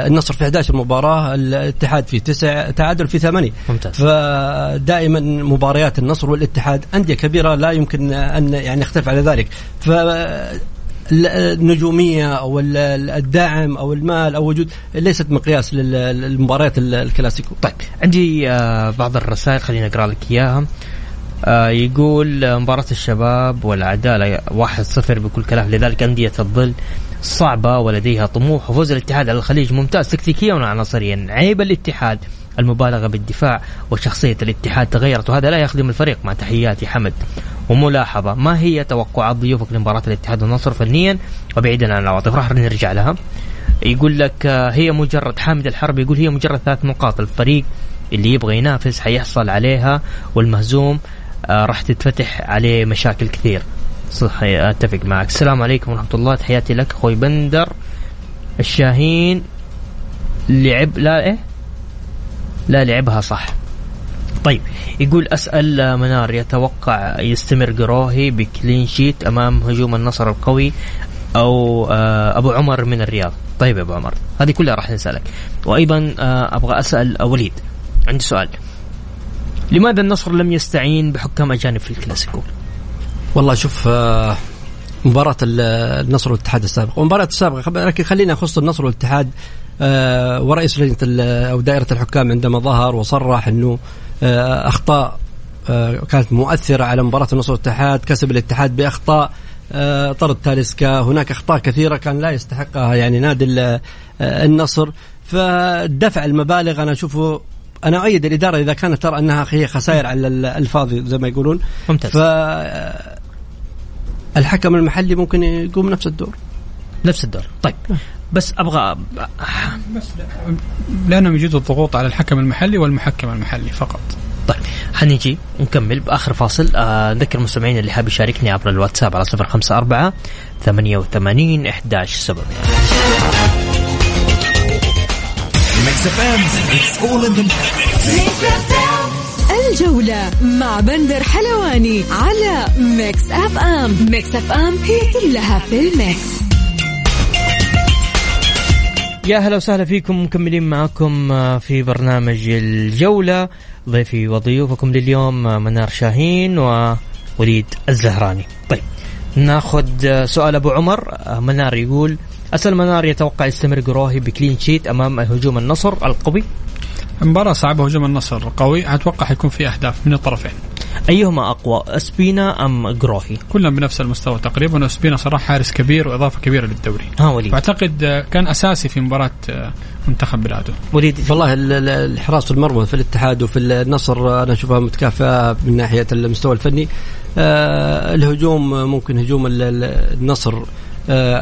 النصر في 11 مباراة الاتحاد في تسع تعادل في ثمانية. ممتاز. فدائما مباريات النصر والاتحاد أندية كبيرة لا يمكن أن يعني نختلف على ذلك. ف النجومية أو ال- الدعم أو المال أو وجود ليست مقياس لل- للمباريات ال- الكلاسيكو. طيب عندي آه بعض الرسائل خليني أقرأ لك إياها. يقول آه، مباراة الشباب والعدالة 1-0 بكل كلام. لذلك أندية الظل صعبة ولديها طموح. وفوز الاتحاد على الخليج ممتاز. تكتيكيا وعناصريا. عيب الاتحاد. المبالغة بالدفاع وشخصية الاتحاد تغيرت. وهذا لا يخدم الفريق. مع تحياتي حمد. وملاحظة. ما هي توقعات ضيوفك لمباراة الاتحاد والنصر فنيا؟ وبعيدا عن العواطف. راح نرجع لها. يقول لك آه، هي مجرد حامد الحرب. يقول هي مجرد ثلاث نقاط. الفريق اللي يبغى ينافس حيحصل عليها. والمهزوم آه، راح تتفتح عليه مشاكل كثير. صح أتفق معك. السلام عليكم ورحمة الله. تحياتي لك أخوي بندر الشاهين. لعب لا إيه؟ لا لعبها صح. طيب يقول أسأل آه، منار يتوقع يستمر قروهي بكلين شيت أمام هجوم النصر القوي أو آه، أبو عمر من الرياض؟ طيب يا أبو عمر هذه كلها راح نسألك. وأيضا آه، أبغى أسأل وليد عندي سؤال. لماذا النصر لم يستعين بحكام أجانب في الكلاسيكو؟ والله شوف آه، مباراة ال- النصر والاتحاد السابقة ومباراة السابقة لكن خلينا نخص النصر والاتحاد آه، ورئيس لجنة أو دائرة الحكام عندما ظهر وصرح أنه آه، أخطاء كانت مؤثرة على مباراة النصر والاتحاد كسب الاتحاد بأخطاء طرد تاليسكا. هناك أخطاء كثيرة كان لا يستحقها يعني نادي ال- النصر. فدفع المبالغ أنا أشوفه أنا أؤيد الإدارة إذا كانت ترى أنها هي خسائر على ال- الفاضي زي ما يقولون. ممتاز. ف الحكم المحلي ممكن يقوم نفس الدور. نفس الدور. طيب. بس أبغى بس لأنهم يجدوا الضغوط على الحكم المحلي والمحكم المحلي فقط. طيب. حنيجي ونكمل بآخر فاصل. آه، نذكر المستمعين اللي حاب يشاركني عبر الواتساب على 054 88 11 7 Mix FM, it's all in the الجولة مع بندر حلواني على ميكس FM Mix FM هي كلها في ال mix. يا هلا وسهلا فيكم مكملين معكم آه، في برنامج الجولة. ضيفي وضيوفكم لليوم آه، منار شاهين ووليد الزهراني. طيب ناخذ آه، سؤال أبو عمر. منار يقول أسأل منار يتوقع يستمر قروهي ب clean sheet أمام هجوم النصر القوي؟ مباراة صعبة هجوم النصر قوي أتوقع حيكون في أهداف من الطرفين. أيهما أقوى أسبينا أم قروهي كلهم بنفس المستوى تقريبا. وسبينا صراحة حارس كبير وإضافة كبيرة للدوري. ها وليد. واعتقد آه، كان أساسي في مباراة آه، منتخب بلاده. وليد والله ال- ال- الحراس المرمى في الاتحاد وفي النصر أنا أشوفها متكافئة من ناحية المستوى الفني. آه الهجوم ممكن هجوم ال- ال- النصر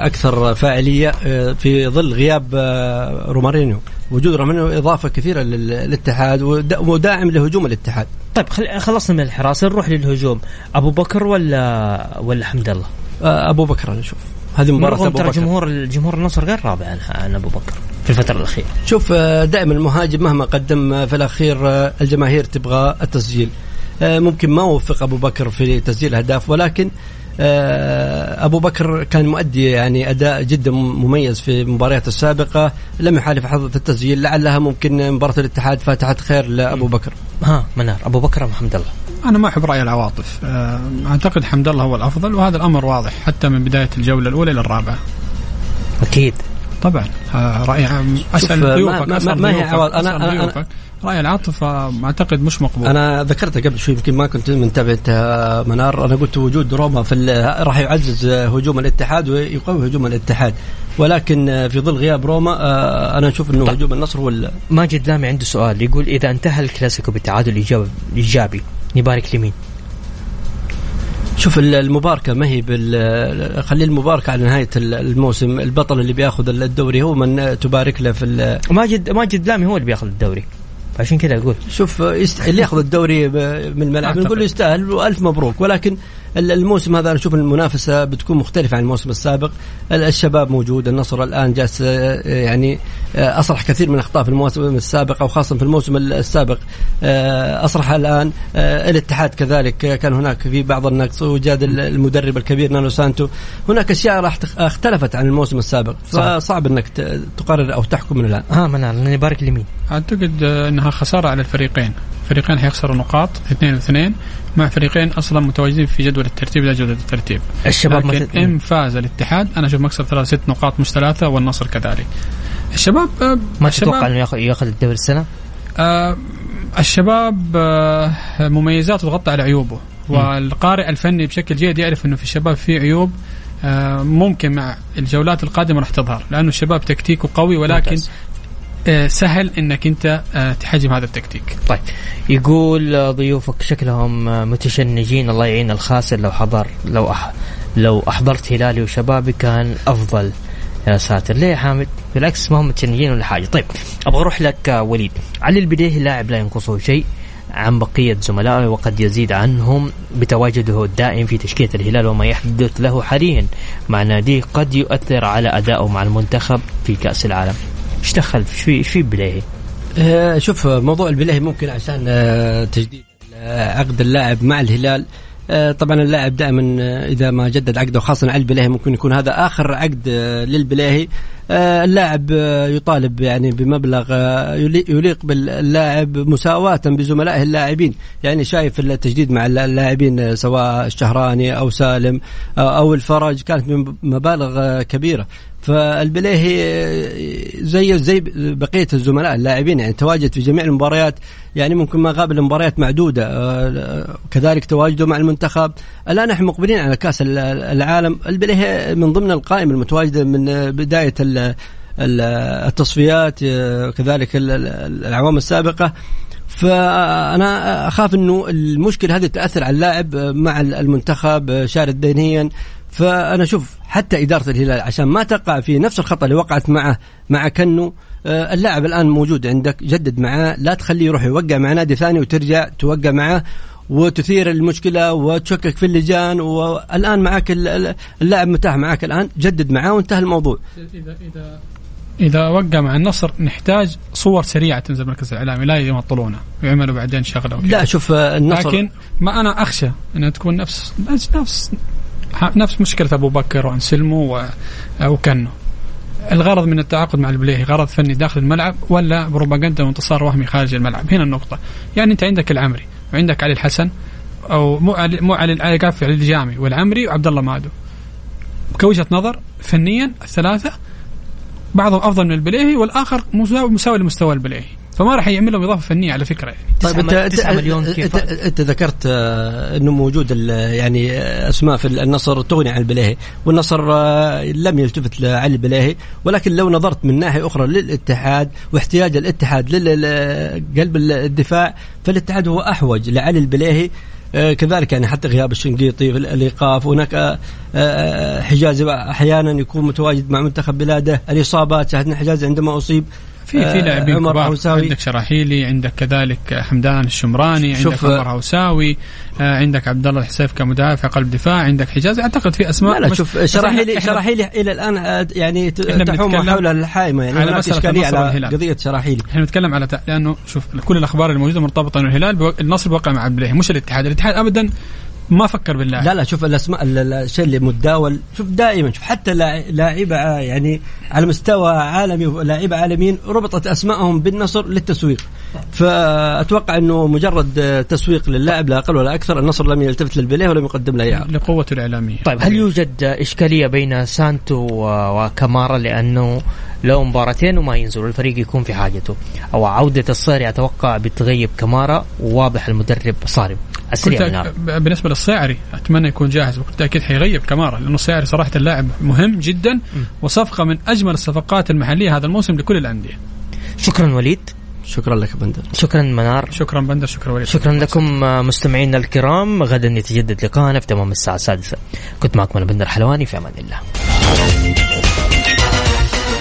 أكثر فاعلية آه في ظل غياب آه رومارينيو. وجود رومارينيو إضافة كثيرة لل- للاتحاد ودا- وداعم لهجوم الاتحاد. طيب خل... خلصنا من الحراسه نروح للهجوم. أبو بكر ولا ولا حمد الله؟ آه أبو بكر أنا أشوف. هذه مباراة رغم أبو ترى بكر. جمهور الجمهور النصر غير راضي عن عن أبو بكر في الفترة الأخيرة. شوف آه، دائما المهاجم مهما قدم آه، في الأخير آه، الجماهير تبغى التسجيل. آه، ممكن ما وفق أبو بكر في تسجيل أهداف ولكن آه، أبو بكر كان مؤدي يعني أداء جدا مميز في المباريات السابقة. لم يحالف حظ في التسجيل. لعلها ممكن مباراة الاتحاد فاتحت خير لأبو بكر. ها منار. أبو بكر محمد الله؟ أنا ما أحب رأي العواطف. آه، أعتقد حمد الله هو الأفضل وهذا الأمر واضح حتى من بداية الجولة الأولى إلى الرابعة. أكيد. طبعا. آه، راي عام- أسأل ما- ضيوفك ما- أسأل ما هي. أنا- أنا- أنا- ضيوفك. رأي العاطفه أعتقد مش مقبول. أنا ذكرتها قبل شوي يمكن ما كنت منتبه انت منار. أنا قلت وجود روما في ال- راح يعزز هجوم الاتحاد ويقوي هجوم الاتحاد. ولكن في ظل غياب روما آه، أنا أشوف إنه هجوم النصر هو ال- ماجد لامي عنده سؤال. يقول إذا انتهى الكلاسيكو بالتعادل إيجابي نبارك لمين؟ شوف ال- المباركة ما هي بال خلي المباركة على نهاية ال- الموسم. البطل اللي بياخذ الدوري هو من تبارك له في ال- ماجد ماجد لامي هو اللي بياخذ الدوري. عشان كذا أقول شوف يست... اللي ياخذ الدوري من الملعب. نقول له يستاهل وألف مبروك ولكن الموسم هذا أنا أشوف المنافسة بتكون مختلفة عن الموسم السابق. ال- الشباب موجود النصر الآن جالس آه، يعني آه، اصلح كثير من الاخطاء في الموسم السابق وخاصة في الموسم ال- السابق. آه، اصلحها الآن الاتحاد كذلك كان هناك في بعض النقص وجاد ال- المدرب الكبير نانو سانتو. هناك أشياء راح اختلفت عن الموسم السابق صح. فصعب إنك تقرر أو تحكم من الآن. ها منار نبارك لمين؟ أعتقد إنها خسارة على الفريقين. فريقين حيخسروا نقاط اثنين واثنين مع فريقين أصلا متواجدين في جدول الترتيب لا جدول الترتيب الشباب لكن مثل إن فاز الاتحاد أنا أشوف مكسب ثلاث ست نقاط مش ثلاثة والنصر كذلك الشباب آه، ما تتوقع إنه ياخذ ياخذ الدوري السنة؟ آه الشباب آه مميزاته تغطي على عيوبه والقارئ الفني بشكل جيد يعرف إنه في الشباب في عيوب آه ممكن مع الجولات القادمة راح تظهر لأنه الشباب تكتيكه قوي ولكن ممتاز. آه سهل إنك أنت آه تحجم هذا التكتيك. طيب. يقول آه، ضيوفك شكلهم متشنجين الله يعين الخاسر لو حضر لو أح لو أحضرت هلالي وشبابي كان أفضل. يا ساتر. ليه يا حامد؟ بالعكس ما هم متشنجين ولا حاجة. طيب أبغى أروح لك وليد. علي البديهي لاعب لا ينقصه شيء عن بقية زملائه وقد يزيد عنهم بتواجده الدائم في تشكيلة الهلال وما يحدث له حاليا مع ناديه قد يؤثر على أدائه مع المنتخب في كأس العالم. إيش دخل؟ في إيش في بداية آه، شوف موضوع البلاهي ممكن عشان آه، تجديد آه، عقد اللاعب مع الهلال. آه، طبعا اللاعب دائما آه، إذا ما جدد عقده خاصة على البلاهي ممكن يكون هذا آخر عقد آه، للبلاهي اللاعب يطالب يعني بمبلغ يلي- يليق باللاعب مساواة بزملائه اللاعبين. يعني شايف التجديد مع اللاعبين سواء الشهراني أو سالم أو الفرج كانت بمبالغ آه، كبيرة. فالبليهي آه، زي زي بقية الزملاء اللاعبين يعني تواجد في جميع المباريات يعني ممكن ما غاب المباريات معدودة آه، كذلك تواجده مع المنتخب. الآن إحنا مقبلين على كأس ال- العالم. البليهي من ضمن القائمه المتواجده من آه، بداية ال- ال- التصفيات آه، كذلك ال- ال- الأعوام السابقة. فأنا أخاف أنه المشكلة هذه تأثر على اللاعب مع المنتخب شارد ذهنيا فأنا أشوف حتى إدارة الهلال عشان ما تقع في نفس الخطأ اللي وقعت معه مع كنو آه، اللاعب الآن موجود عندك جدد معاه لا تخليه يروح يوقع مع نادي ثاني وترجع توقع معاه وتثير المشكلة وتشكك في اللجان والآن معك ال- ال- اللاعب متاح معك الآن جدد معاه وانتهى الموضوع اذا اذا اذا وقع مع النصر نحتاج صور سريعة تنزل مركز الإعلامي لا يمطلونها ويعملوا بعدين شغلة. لا شوف آه، النصر لكن ما أنا أخشى إنها تكون نفس نفس نفس, مشكلة أبو بكر وانسلمو وكنو الغرض من التعاقد مع البليهي غرض فني داخل الملعب ولا بروباغندا وانتصار وهمي خارج الملعب؟ هنا النقطة. يعني أنت عندك العمري وعندك علي الحسن أو مو علي مو علي قافي علي الجامي والعمري وعبد الله مادو. كوجهة نظر فنيا الثلاثة بعضهم أفضل من البليهي والآخر مساوي لمستوى البليهي فما راح يعمل لهم إضافة فنية على فكرة. يعني طيب انت انت, انت, ذكرت آه، إنه موجود يعني آه، أسماء في النصر تغني عن البلاهي والنصر آه، لم يلتفت لعلي البلاهي ولكن لو نظرت من ناحية أخرى للاتحاد واحتياج الاتحاد لقلب الدفاع فالاتحاد هو أحوج لعلي البلاهي كذلك يعني حتى غياب الشنقيطي في الايقاف هناك حجازي أحيانا يكون متواجد مع منتخب بلاده الإصابات شاهدنا حجازي عندما أصيب. في في آه، لاعبين عمر كبار هوساوي. عندك شراحيلي عندك كذلك حمدان الشمراني عندك عمر هوساوي آه، عندك عبد الله الحسيف كمدافع قلب دفاع عندك حجازي أعتقد في أسماء لا لا شوف شراحيلي شراحيلي إلى الآن آه، يعني تحوم حول الحائمه يعني على إشكالية على والهلال. قضية شراحيلي إحنا بنتكلم على لأنه شوف كل الأخبار الموجودة مرتبطة إنه الهلال. النصر بوقع مع بليه مش الاتحاد، الاتحاد ابدا ما فكر باللاعب لا لا شوف الأسماء ال- ال- الشيء اللي متداول شوف دائما شوف حتى لاع- لاعيبه يعني على مستوى عالمي ولاعيبه عالميين ربطت اسمائهم بالنصر للتسويق. فأتوقع إنه مجرد تسويق للاعب لا أقل ولا أكثر النصر لم يلتفت للبليه ولم يقدم له عرض لقوته الإعلامية. طيب هل يوجد إشكالية بين سانتو و- وكامارا لأنه له مباراتين وما ينزل والفريق يكون في حاجته؟ أو عودة الصيري أتوقع بتغيب كامارا وواضح المدرب صارم. السريع بالنسبة للصيعري أتمنى يكون جاهز وكنت أكيد حيغيب كمارا لأنه الصيعري صراحة اللاعب مهم جدا وصفقة من أجمل الصفقات المحلية هذا الموسم لكل الأندية. شكرا وليد. شكرا لك بندر. شكرا منار. شكرا بندر شكرا وليد. شكرا لكم مستمعينا الكرام. غدا يتجدد لقاءنا في تمام الساعة السادسة. كنت معكم أنا بندر حلواني في أمان الله.